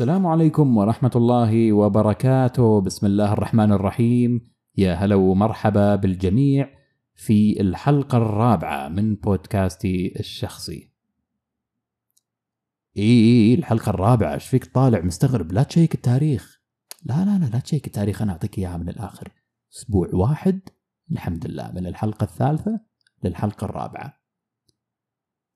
السلام عليكم ورحمة الله وبركاته. بسم الله الرحمن الرحيم. يا هلا ومرحبا بالجميع في الحلقة الرابعة من بودكاستي الشخصي. إي إي الحلقة الرابعة. إيش فيك طالع مستغرب؟ لا تcheck التاريخ. لا لا لا لا تcheck التاريخ. أنا أعطيك إياها من الآخر. أسبوع واحد الحمد لله من الحلقة الثالثة للحلقة الرابعة.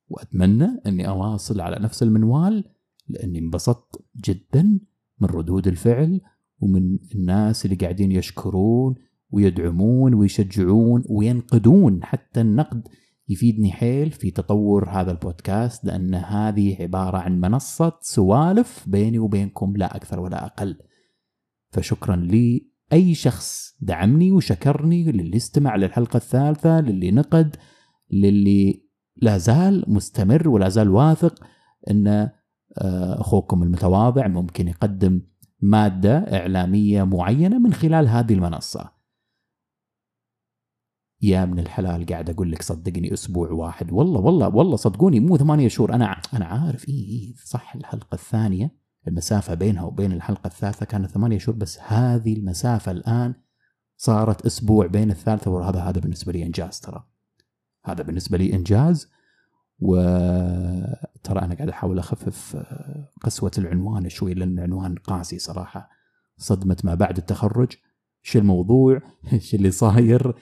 وأتمنى إني أواصل على نفس المنوال لأني انبسطت جدا من ردود الفعل ومن الناس اللي قاعدين يشكرون ويدعمون ويشجعون وينقدون حتى النقد يفيدني حيل في تطور هذا البودكاست لأن هذه عبارة عن منصة سوالف بيني وبينكم لا أكثر ولا أقل. فشكرا لي أي شخص دعمني وشكرني للي استمع للحلقة الثالثة للي نقد للي لا زال مستمر ولا زال واثق إن أخوكم المتواضع ممكن يقدم مادة إعلامية معينة من خلال هذه المنصة. يا من الحلال قاعد أقول لك صدقني أسبوع واحد. والله والله والله صدقوني مو ثمانية شهور. أنا أنا عارف. إي إي صح الحلقة الثانية المسافة بينها وبين الحلقة الثالثة كانت ثمانية شهور بس هذه المسافة الآن صارت أسبوع بين الثالثة وهذا هذا بالنسبة لي إنجاز ترى. هذا بالنسبة لي إنجاز. وترى أنا قاعد أحاول أخفف قسوة العنوان شوي لأن العنوان قاسي صراحة. صدمة ما بعد التخرج. شو الموضوع؟ إيش اللي صاير؟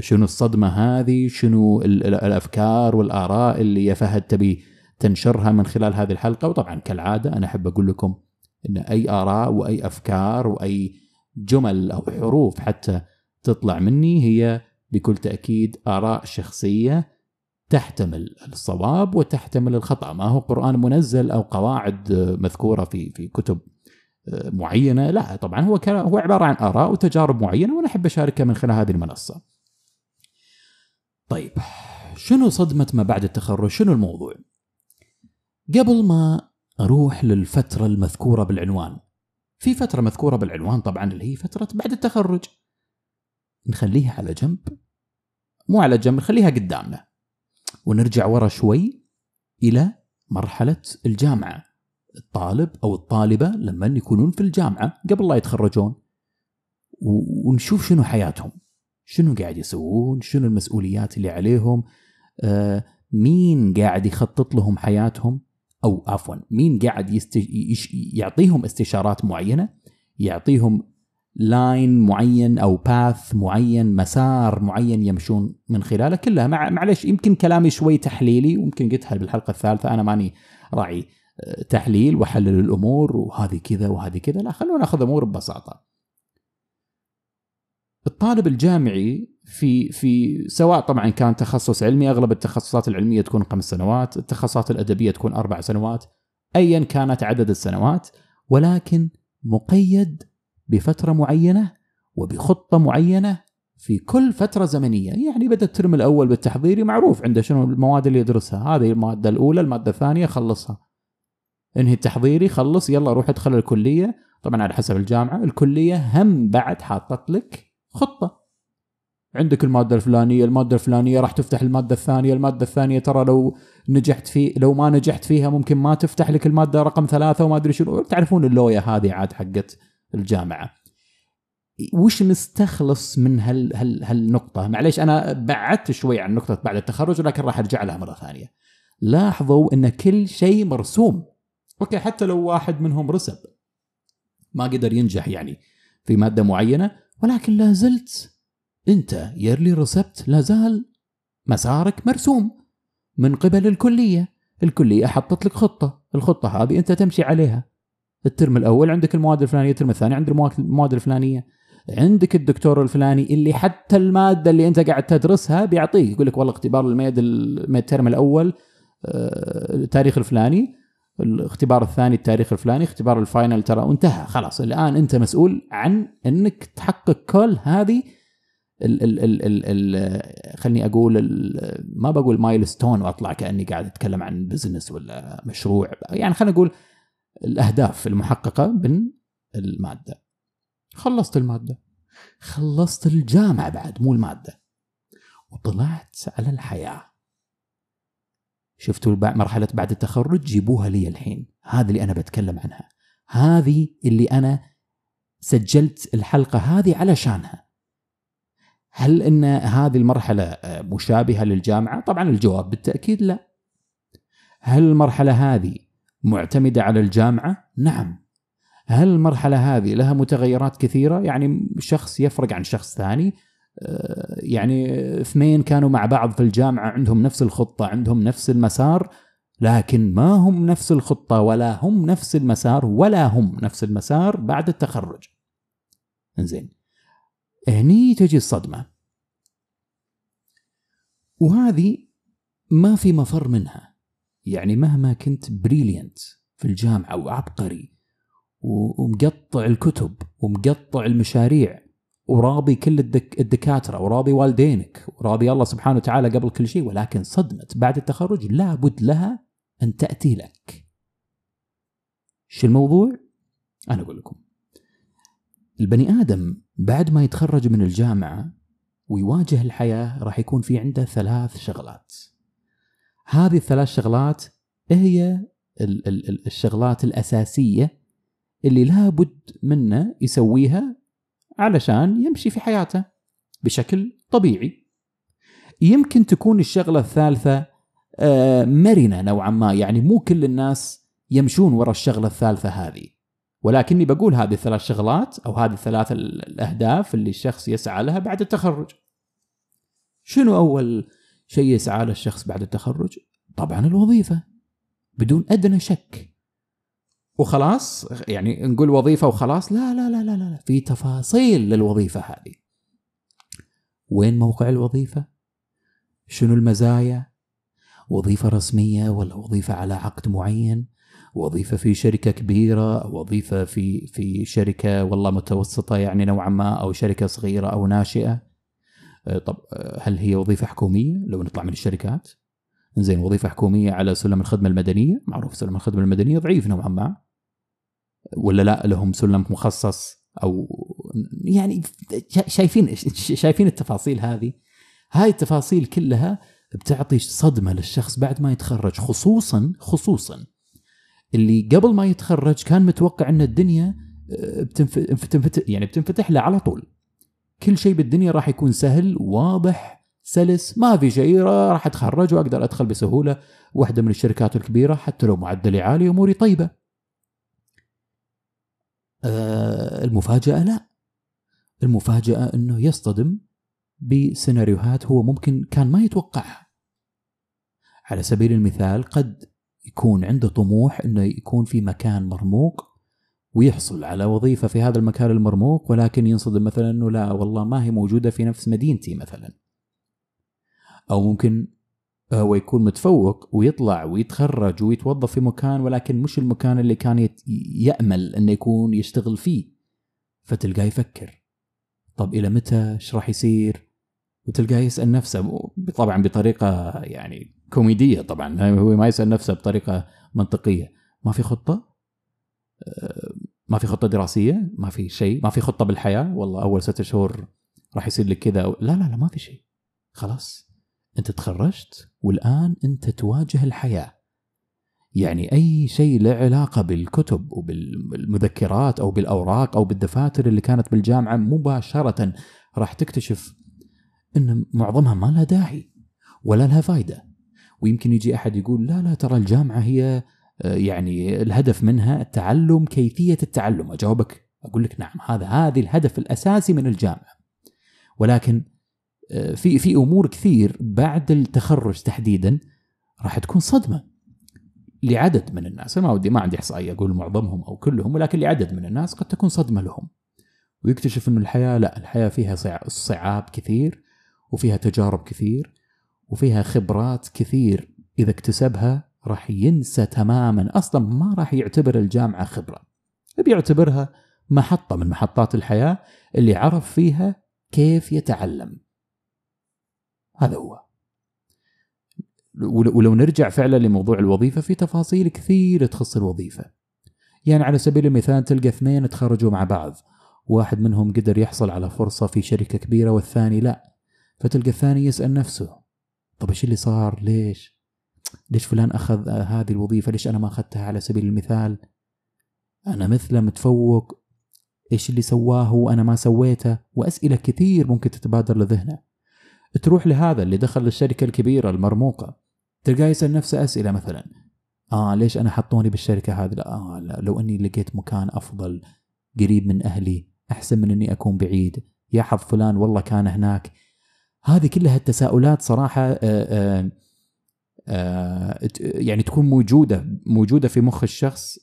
شنو الصدمة هذه؟ شنو الأفكار والآراء اللي يا فهد تبي تنشرها من خلال هذه الحلقة؟ وطبعا كالعادة أنا أحب أقول لكم إن أي آراء وأي أفكار وأي جمل أو حروف حتى تطلع مني هي بكل تأكيد آراء شخصية. تحتمل الصواب وتحتمل الخطأ ما هو قرآن منزل أو قواعد مذكورة في في كتب معينة لا طبعا هو هو عبارة عن آراء وتجارب معينة وأنا أحب أشاركها من خلال هذه المنصة. طيب شنو صدمة ما بعد التخرج؟ شنو الموضوع؟ قبل ما أروح للفترة المذكورة بالعنوان في فترة مذكورة بالعنوان طبعا اللي هي فترة بعد التخرج نخليها على جنب مو على جنب نخليها قدامنا ونرجع ورا شوي إلى مرحلة الجامعة الطالب أو الطالبة لما يكونون في الجامعة قبل لا يتخرجون ونشوف شنو حياتهم شنو قاعد يسوون شنو المسؤوليات اللي عليهم آه مين قاعد يخطط لهم حياتهم أو عفوا مين قاعد. يعطيهم استشارات معينة يعطيهم لاين معين أو باث معين مسار معين يمشون من خلاله كلها. مع معلش يمكن كلامي شوي تحليلي ويمكن قلتها بالحلقة الثالثة. أنا ماني راعي تحليل وأحلل الأمور وهذه كذا وهذه كذا. لا خلونا نأخذ الأمور ببساطة. الطالب الجامعي في في سواء طبعا كان تخصص علمي أغلب التخصصات العلمية تكون خمس سنوات، التخصصات الأدبية تكون أربع سنوات، ايا كانت عدد السنوات ولكن مقيد بفترة معينة وبخطة معينة في كل فترة زمنية. يعني بدأ الترم الأول بالتحضيري معروف عنده شنو المواد اللي يدرسها. هذه المادة الأولى المادة الثانية خلصها. انهي التحضيري خلص يلا روح ادخل الكلية. طبعا على حسب الجامعة الكلية هم بعد حاطط لك خطة. عندك المادة الفلانية المادة الفلانية راح تفتح المادة الثانية المادة الثانية ترى لو نجحت في لو ما نجحت فيها ممكن ما تفتح لك المادة رقم ثلاثة وما أدري شنو. تعرفون اللويا هذه عاد حقت الجامعة. وش نستخلص من هال هال هالنقطة؟ معليش أنا بعدت شوي عن نقطة بعد التخرج ولكن راح أرجع لها مرة ثانية. لاحظوا إن كل شيء مرسوم. okay حتى لو واحد منهم رسب ما قدر ينجح يعني في مادة معينة ولكن لا زلت أنت yearly رسبت لا زال مسارك مرسوم من قبل الكلية. الكلية حطت لك خطة. الخطة هذه أنت تمشي عليها. ال term الأول عندك المواد الفلانية ال term الثاني عندك المواد الفلانية. عندك الدكتور الفلاني اللي حتى المادة اللي أنت قاعد تدرسها بيعطيك يقول لك والله اختبار ال mid ال term الأول التاريخ الفلاني الاختبار الثاني التاريخ الفلاني اختبار ال final ترى وانتهى خلاص. الآن أنت مسؤول عن إنك تحقق كل هذه ال ال ال ال ال خلني أقول ال ما بقول milestone وأطلع كأني قاعد أتكلم عن business ولا مشروع يعني خلينا نقول الأهداف المحققة من المادة. خلصت المادة. خلصت الجامعة بعد مو المادة. وطلعت على الحياة. شفتوا مرحلة بعد التخرج؟ جيبوها لي الحين. هذه اللي أنا بتكلم عنها. هذه اللي أنا سجلت الحلقة هذه علشانها. هل إن هذه المرحلة مشابهة للجامعة؟ طبعا الجواب بالتأكيد لا. هل المرحلة هذه معتمدة على الجامعة؟ نعم. هل المرحلة هذه لها متغيرات كثيرة؟ يعني شخص يفرق عن شخص ثاني؟ آه، يعني اثنين كانوا مع بعض في الجامعة عندهم نفس الخطة عندهم نفس المسار لكن ما هم نفس الخطة ولا هم نفس المسار ولا هم نفس المسار بعد التخرج. زين هني تجي الصدمة. وهذه ما في مفر منها. يعني مهما كنت بريليانت في الجامعة وعبقري ومقطع الكتب ومقطع المشاريع وراضي كل الدك الدكاترة وراضي والدينك وراضي الله سبحانه وتعالى قبل كل شيء ولكن صدمه بعد التخرج لابد لها أن تأتي لك. شو الموضوع؟ أنا أقول لكم. البني آدم بعد ما يتخرج من الجامعة ويواجه الحياة راح يكون في عنده ثلاث شغلات. هذه الثلاث شغلات هي الشغلات الأساسية اللي لابد منه يسويها علشان يمشي في حياته بشكل طبيعي. يمكن تكون الشغلة الثالثة آه، مرنة نوعا ما يعني مو كل الناس يمشون وراء الشغلة الثالثة هذه. ولكني بقول هذه الثلاث شغلات أو هذه الثلاث الأهداف اللي الشخص يسعى لها بعد التخرج. شنو أول شيء يسعى له الشخص بعد التخرج؟ طبعا الوظيفة بدون أدنى شك. وخلاص؟ يعني نقول وظيفة وخلاص؟ لا لا لا لا لا في تفاصيل للوظيفة هذه. وين موقع الوظيفة؟ شنو المزايا؟ وظيفة رسمية ولا وظيفة على عقد معين؟ وظيفة في شركة كبيرة؟ أو وظيفة في في شركة والله متوسطة يعني نوعا ما أو شركة صغيرة أو ناشئة؟ آه، طب آه، هل هي وظيفة حكومية؟ لو نطلع من الشركات. زين وظيفة حكومية على سلم الخدمة المدنية؟ معروف سلم الخدمة المدنية ضعيف نوعا ما. ولا لا لهم سلم مخصص أو يعني شايفين شايفين التفاصيل هذه؟ هاي التفاصيل كلها بتعطي صدمة للشخص بعد ما يتخرج خصوصا خصوصا اللي قبل ما يتخرج كان متوقع إن الدنيا آه، بتنفتح يعني بتنفتح له على طول. كل شيء بالدنيا راح يكون سهل واضح سلس ما في شيء راح أتخرج وأقدر أدخل بسهولة. واحدة من الشركات الكبيرة حتى لو معدلي عالي اموري طيبة. آه، المفاجأة لا. المفاجأة أنه يصطدم بسيناريوهات هو ممكن كان ما يتوقعها. على سبيل المثال قد يكون عنده طموح أنه يكون في مكان مرموق ويحصل على وظيفة في هذا المكان المرموق ولكن ينصدم مثلا أنه لا والله ما هي موجودة في نفس مدينتي مثلا. أو ممكن هو يكون متفوق ويطلع ويتخرج ويتوظف في مكان ولكن مش المكان اللي كان يأمل إنه يكون يشتغل فيه. فتلقاه يفكر. طب إلى متى؟ إيش راح يصير؟ وتلقاه يسأل نفسه طبعا بطريقة يعني كوميدية طبعا هو ما يسأل نفسه بطريقة منطقية. ما في آه، ما في خطة دراسية ما في شيء ما في خطة بالحياة والله أول ستة شهور راح يصير لك كذا لا لا لا ما في شيء. خلاص. أنت تخرجت والآن أنت تواجه الحياة. يعني أي شيء له علاقة بالكتب وبالمذكرات أو بالأوراق أو بالدفاتر اللي كانت بالجامعة مباشرة راح تكتشف إن معظمها ما لها داعي ولا لها فائده ويمكن يجي أحد يقول لا لا ترى الجامعة هي يعني الهدف منها التعلم كيفية التعلم. أجاوبك أقول لك نعم هذا هذه الهدف الأساسي من الجامعة. ولكن في في أمور كثير بعد التخرج تحديدا راح تكون صدمة لعدد من الناس. ما ودي ما عندي إحصائية أقول معظمهم أو كلهم ولكن لعدد من الناس قد تكون صدمة لهم. ويكتشف إنه الحياة لا الحياة فيها صعاب كثير وفيها تجارب كثير وفيها خبرات كثير إذا اكتسبها راح ينسى تماما. أصلا ما راح يعتبر الجامعة خبرة. بيعتبرها محطة من محطات الحياة اللي عرف فيها كيف يتعلم. هذا هو. ولو نرجع فعلا لموضوع الوظيفة في تفاصيل كثير تخص الوظيفة. يعني على سبيل المثال تلقى اثنين تخرجوا مع بعض. واحد منهم قدر يحصل على فرصة في شركة كبيرة والثاني لا. فتلقى الثاني يسأل نفسه طب إيش اللي صار؟ ليش؟ ليش فلان أخذ هذه الوظيفة؟ ليش أنا ما أخذتها على سبيل المثال؟ أنا مثله متفوق. إيش اللي سواه وأنا ما سويته؟ وأسئلة كثير ممكن تتبادر لذهنه. تروح لهذا اللي دخل الشركة الكبيرة المرموقة. تلقاه يسأل نفسه أسئلة مثلا. آه ليش أنا حطوني بالشركة هذه؟ آه لا لو أني لقيت مكان أفضل قريب من أهلي أحسن من أني أكون بعيد. يا حظ فلان والله كان هناك. هذه كلها التساؤلات صراحة آآ آه، آآ آه، آه، يعني تكون موجودة موجودة في مخ الشخص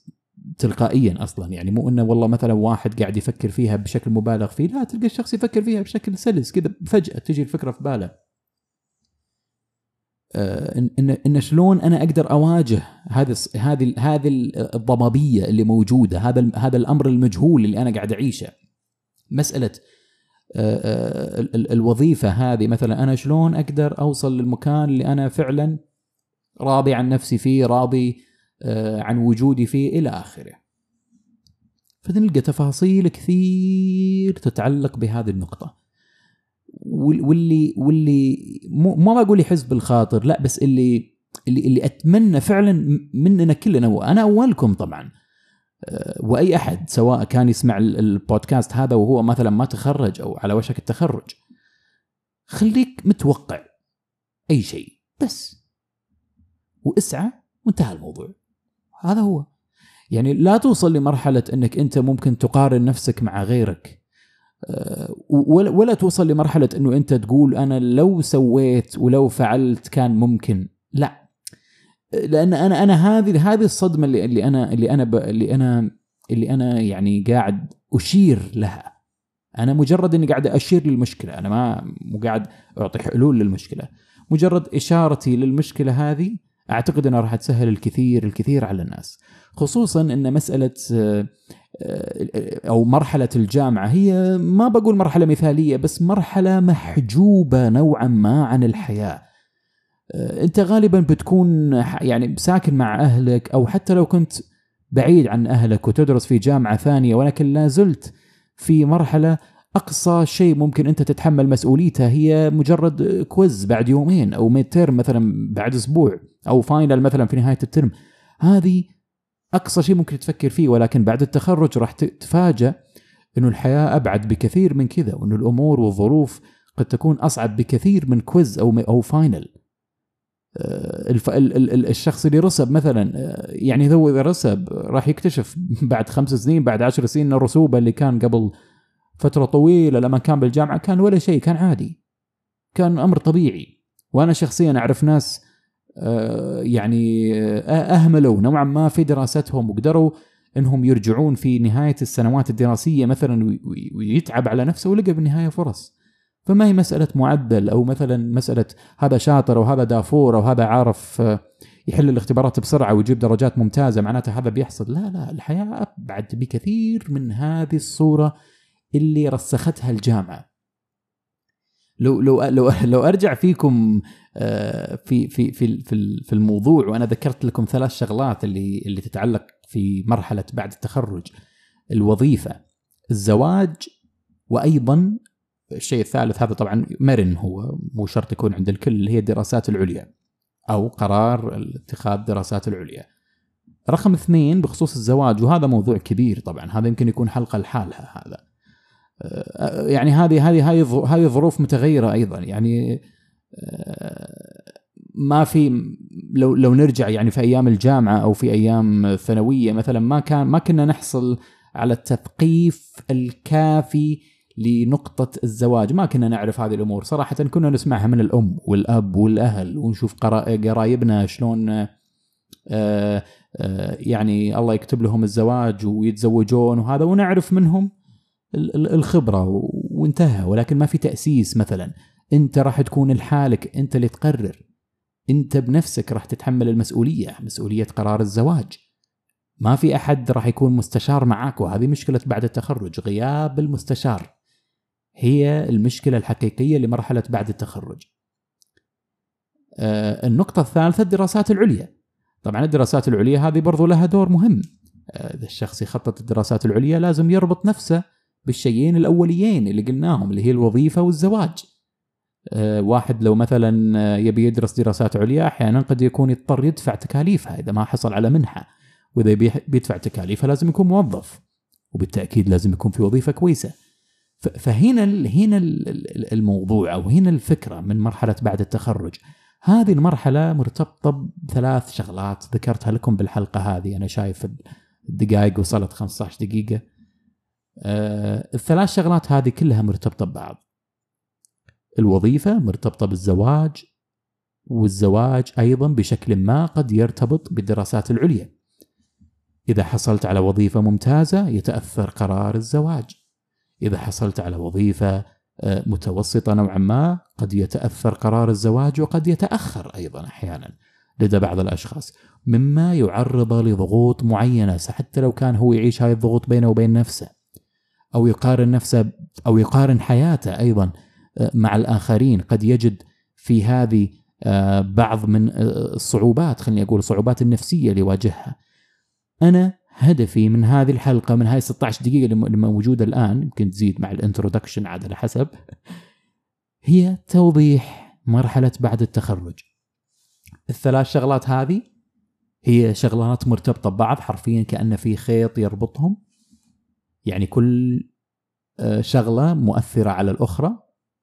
تلقائيا أصلا. يعني مو إنه والله مثلا واحد قاعد يفكر فيها بشكل مبالغ فيه لا تلقى الشخص يفكر فيها بشكل سلس كذا فجأة تجي الفكرة في باله. ان ان إن شلون أنا أقدر أواجه هذه هذه هذه الضبابية اللي موجودة هذا هذا الأمر المجهول اللي أنا قاعد أعيشه. مسألة الوظيفة هذه مثلا أنا شلون أقدر أوصل للمكان اللي أنا فعلا راضي عن نفسي فيه راضي آه، عن وجودي فيه إلى آخره. فنلقى تفاصيل كثير تتعلق بهذه النقطة. واللي واللي مو ما بقول يحس بالخاطر لا بس اللي اللي اللي أتمنى فعلا مننا كلنا وأنا أولكم طبعا. آه، وأي أحد سواء كان يسمع البودكاست هذا وهو مثلا ما تخرج أو على وشك التخرج. خليك متوقع أي شيء. بس. واسعى وانتهى الموضوع. هذا هو. يعني لا توصل لمرحلة إنك أنت ممكن تقارن نفسك مع غيرك. آه، ولا توصل لمرحلة إنه أنت تقول أنا لو سويت ولو فعلت كان ممكن. لا. لأن أنا أنا هذه هذه الصدمة اللي اللي أنا اللي أنا اللي أنا اللي أنا يعني قاعد أشير لها. أنا مجرد إني قاعد أشير للمشكلة. أنا ما مو قاعد أعطي حلول للمشكلة. مجرد إشارتي للمشكلة هذه أعتقد إنها راح تسهل الكثير الكثير على الناس. خصوصا إن مسألة آه، أو مرحلة الجامعة هي ما بقول مرحلة مثالية بس مرحلة محجوبة نوعا ما عن الحياة. آه، أنت غالبا بتكون يعني ساكن مع أهلك أو حتى لو كنت بعيد عن أهلك وتدرس في جامعة ثانية ولكن لا زلت في مرحلة أقصى شيء ممكن أنت تتحمل مسؤوليته هي مجرد quiz بعد يومين أو midterm مثلا بعد أسبوع أو final مثلا في نهاية ال term هذه أقصى شيء ممكن تفكر فيه ولكن بعد التخرج راح تتفاجأ إنه الحياة أبعد بكثير من كذا وإنه الأمور والظروف قد تكون أصعب بكثير من quiz أو أو final آه، الشخص اللي رسب مثلا آه، يعني هو إذا رسب راح يكتشف بعد خمس سنين بعد عشر سنين الرسوبة اللي كان قبل فترة طويلة لما كان بالجامعة كان ولا شيء كان عادي. كان أمر طبيعي. وأنا شخصيا أعرف ناس آه، يعني آه، أهملوا نوعا ما في دراستهم وقدروا إنهم يرجعون في نهاية السنوات الدراسية مثلا ويتعب على نفسه ولقى بالنهاية فرص. فما هي مسألة معدل أو مثلا مسألة هذا شاطر أو هذا دافور أو هذا عارف آه، يحل الاختبارات بسرعة ويجيب درجات ممتازة معناته هذا بيحصل. لا لا الحياة أبعد بكثير من هذه الصورة اللي رسختها الجامعة. لو لو لو لو أرجع فيكم آه، في في في في الموضوع وأنا ذكرت لكم ثلاث شغلات اللي اللي تتعلق في مرحلة بعد التخرج. الوظيفة الزواج وأيضا الشيء الثالث هذا طبعا مرن هو مو شرط يكون عند الكل اللي هي الدراسات العليا أو قرار اتخاذ الدراسات العليا. رقم اثنين بخصوص الزواج وهذا موضوع كبير طبعا هذا يمكن يكون حلقة لحالها هذا. يعني هذه هذه هذه هذه ظروف متغيرة أيضا. يعني آه، ما في لو لو نرجع يعني في أيام الجامعة أو في أيام الثانوية مثلا ما كان ما كنا نحصل على التثقيف الكافي لنقطة الزواج. ما كنا نعرف هذه الأمور. صراحة كنا نسمعها من الأم والأب والأهل ونشوف قرايبنا شلون آه، آه، يعني الله يكتب لهم الزواج ويتزوجون وهذا ونعرف منهم الخبرة وانتهى. ولكن ما في تأسيس مثلا. أنت راح تكون لحالك أنت اللي تقرر. أنت بنفسك راح تتحمل المسؤولية مسؤولية قرار الزواج. ما في أحد راح يكون مستشار معك وهذه مشكلة بعد التخرج. غياب المستشار هي المشكلة الحقيقية لمرحلة بعد التخرج. آه النقطة الثالثة الدراسات العليا. طبعا الدراسات العليا هذه برضو لها دور مهم. آه، إذا الشخص يخطط الدراسات العليا لازم يربط نفسه بالشيئين الأوليين اللي قلناهم اللي هي الوظيفة والزواج. آه، واحد لو مثلا آه، يبي يدرس دراسات عليا أحيانا قد يكون يضطر يدفع تكاليفها إذا ما حصل على منحة. وإذا بيدفع تكاليفها لازم يكون موظف وبالتأكيد لازم يكون في وظيفة كويسة. فهنا هنا الموضوع أو هنا الفكرة من مرحلة بعد التخرج. هذه المرحلة مرتبطة بثلاث شغلات ذكرتها لكم بالحلقة هذه. أنا شايف الدقائق وصلت 15 دقيقة. آه الثلاث شغلات هذه كلها مرتبطة ببعض. الوظيفة مرتبطة بالزواج والزواج أيضا بشكل ما قد يرتبط بالدراسات العليا. إذا حصلت على وظيفة ممتازة يتأثر قرار الزواج. إذا حصلت على وظيفة آه، متوسطة نوعا ما قد يتأثر قرار الزواج وقد يتأخر أيضا أحيانا لدى بعض الأشخاص. مما يعرض لضغوط معينة حتى لو كان هو يعيش هذه الضغوط بينه وبين نفسه. أو يقارن نفسه أو يقارن حياته أيضا آه، مع الآخرين. قد يجد في هذه آه، بعض من الصعوبات خليني أقول الصعوبات النفسية اللي يواجهها أنا هدفي من هذه الحلقة من هاي 16 دقيقة اللي موجوده الآن يمكن تزيد مع الانترودكشن عاد على حسب هي توضيح مرحلة بعد التخرج. الثلاث شغلات هذه هي شغلات مرتبطة ببعض حرفيا كأن في خيط يربطهم. يعني كل آه، شغلة مؤثرة على الأخرى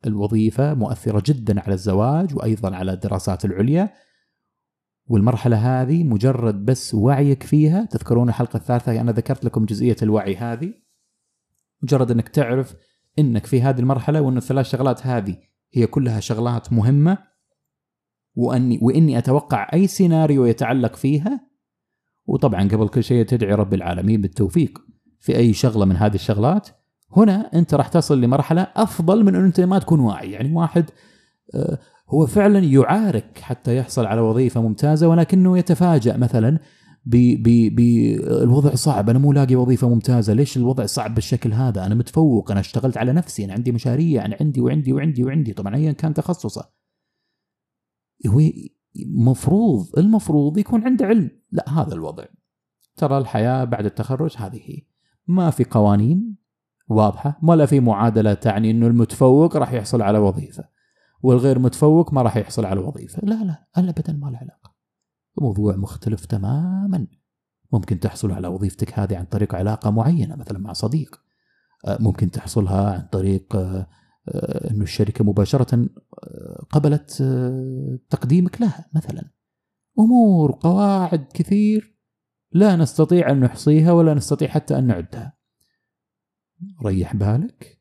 الوظيفة مؤثرة جدا على الزواج وأيضا على الدراسات العليا. والمرحلة هذه مجرد بس وعيك فيها تذكرون الحلقة الثالثة أنا ذكرت لكم جزئية الوعي هذه. مجرد إنك تعرف إنك في هذه المرحلة وإن الثلاث شغلات هذه هي كلها شغلات مهمة وأني وإني أتوقع أي سيناريو يتعلق فيها. وطبعا قبل كل شيء تدعي رب العالمين بالتوفيق. في أي شغلة من هذه الشغلات هنا أنت راح تصل لمرحلة أفضل من أن أنت ما تكون واعي. يعني واحد آه، هو فعلا يعارك حتى يحصل على وظيفة ممتازة ولكنه يتفاجأ مثلا بالوضع صعب أنا مو لاقي وظيفة ممتازة ليش الوضع صعب بالشكل هذا؟ أنا متفوق أنا اشتغلت على نفسي أنا عندي مشاريع أنا عندي وعندي وعندي وعندي طبعا ايا كان تخصصه. هو مفروض المفروض يكون عنده علم. لا هذا الوضع. ترى الحياة بعد التخرج هذه هي. ما في قوانين واضحة ولا في معادلة تعني إنه المتفوق راح يحصل على وظيفة والغير متفوق ما راح يحصل على وظيفة. لا لا ابدا ما له علاقة. موضوع مختلف تماما. ممكن تحصل على وظيفتك هذه عن طريق علاقة معينة مثلا مع صديق. آه، ممكن تحصلها عن طريق آه، آه، إنه الشركة مباشرة قبلت تقديمك لها مثلا. أمور قواعد كثير لا نستطيع أن نحصيها ولا نستطيع حتى أن نعدها. ريح بالك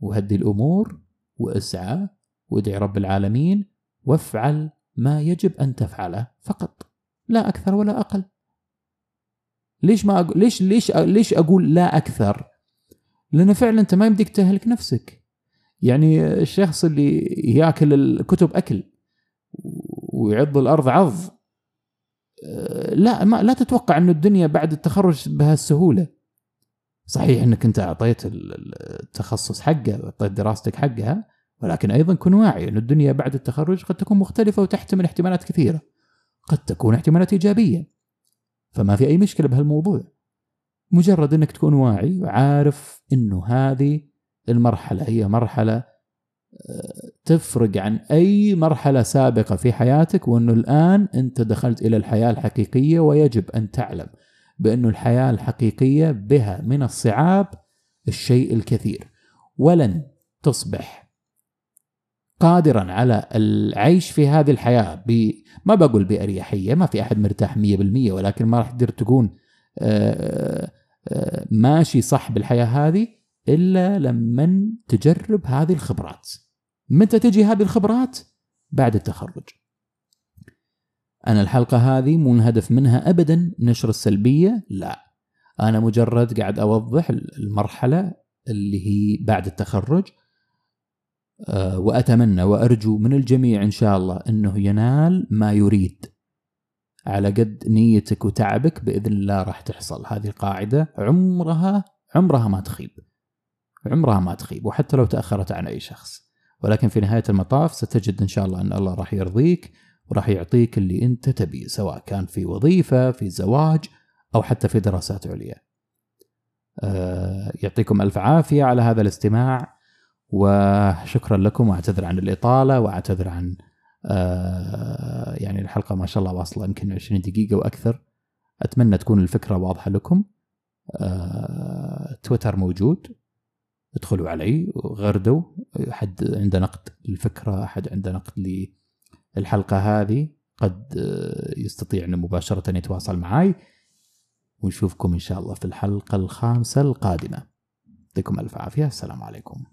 وهدي الأمور واسعى وادعي رب العالمين وافعل ما يجب أن تفعله فقط لا أكثر ولا أقل. ليش ما أقول ليش ليش ليش أقول لا أكثر؟ لأن فعلا أنت ما يمديك تهلك نفسك. يعني الشخص اللي ياكل الكتب أكل ويعض الأرض عض. لا ما لا تتوقع إنه الدنيا بعد التخرج بهالسهولة. صحيح إنك أنت أعطيت التخصص حقه أعطيت دراستك حقها ولكن أيضا كن واعي أن الدنيا بعد التخرج قد تكون مختلفة وتحتمل احتمالات كثيرة. قد تكون احتمالات إيجابية. فما في أي مشكلة بهالموضوع. مجرد أنك تكون واعي وعارف أنه هذه المرحلة هي مرحلة آه، تفرق عن أي مرحلة سابقة في حياتك وأنه الآن أنت دخلت إلى الحياة الحقيقية ويجب أن تعلم بأن الحياة الحقيقية بها من الصعاب الشيء الكثير ولن تصبح قادرا على العيش في هذه الحياة ب ما بقول بأريحية ما في أحد مرتاح 100% ولكن ما راح تقدر تكون آه، آه، ماشي صح بالحياة هذه إلا لما تجرب هذه الخبرات. متى تجي هذه الخبرات؟ بعد التخرج. أنا الحلقة هذه مو الهدف منها ابدا نشر السلبية، لا. أنا مجرد قاعد أوضح المرحلة اللي هي بعد التخرج آه، وأتمنى وأرجو من الجميع إن شاء الله إنه ينال ما يريد على قد نيتك وتعبك بإذن الله راح تحصل هذه القاعدة عمرها عمرها ما تخيب عمرها ما تخيب وحتى لو تأخرت عن أي شخص ولكن في نهاية المطاف ستجد إن شاء الله أن الله راح يرضيك وراح يعطيك اللي أنت تبيه سواء كان في وظيفة في زواج أو حتى في دراسات عليا. آه، يعطيكم ألف عافية على هذا الاستماع وشكرا لكم وأعتذر عن الإطالة وأعتذر عن آه يعني الحلقة ما شاء الله واصلة يمكن 20 دقيقة وأكثر أتمنى تكون الفكرة واضحة لكم. آه تويتر موجود. ادخلوا علي وغردوا. حد عنده نقد للفكرة أحد عنده نقد للحلقة هذه. قد يستطيع انه مباشرة يتواصل معي ونشوفكم إن شاء الله في الحلقة الخامسة القادمة. يعطيكم ألف عافية. السلام عليكم.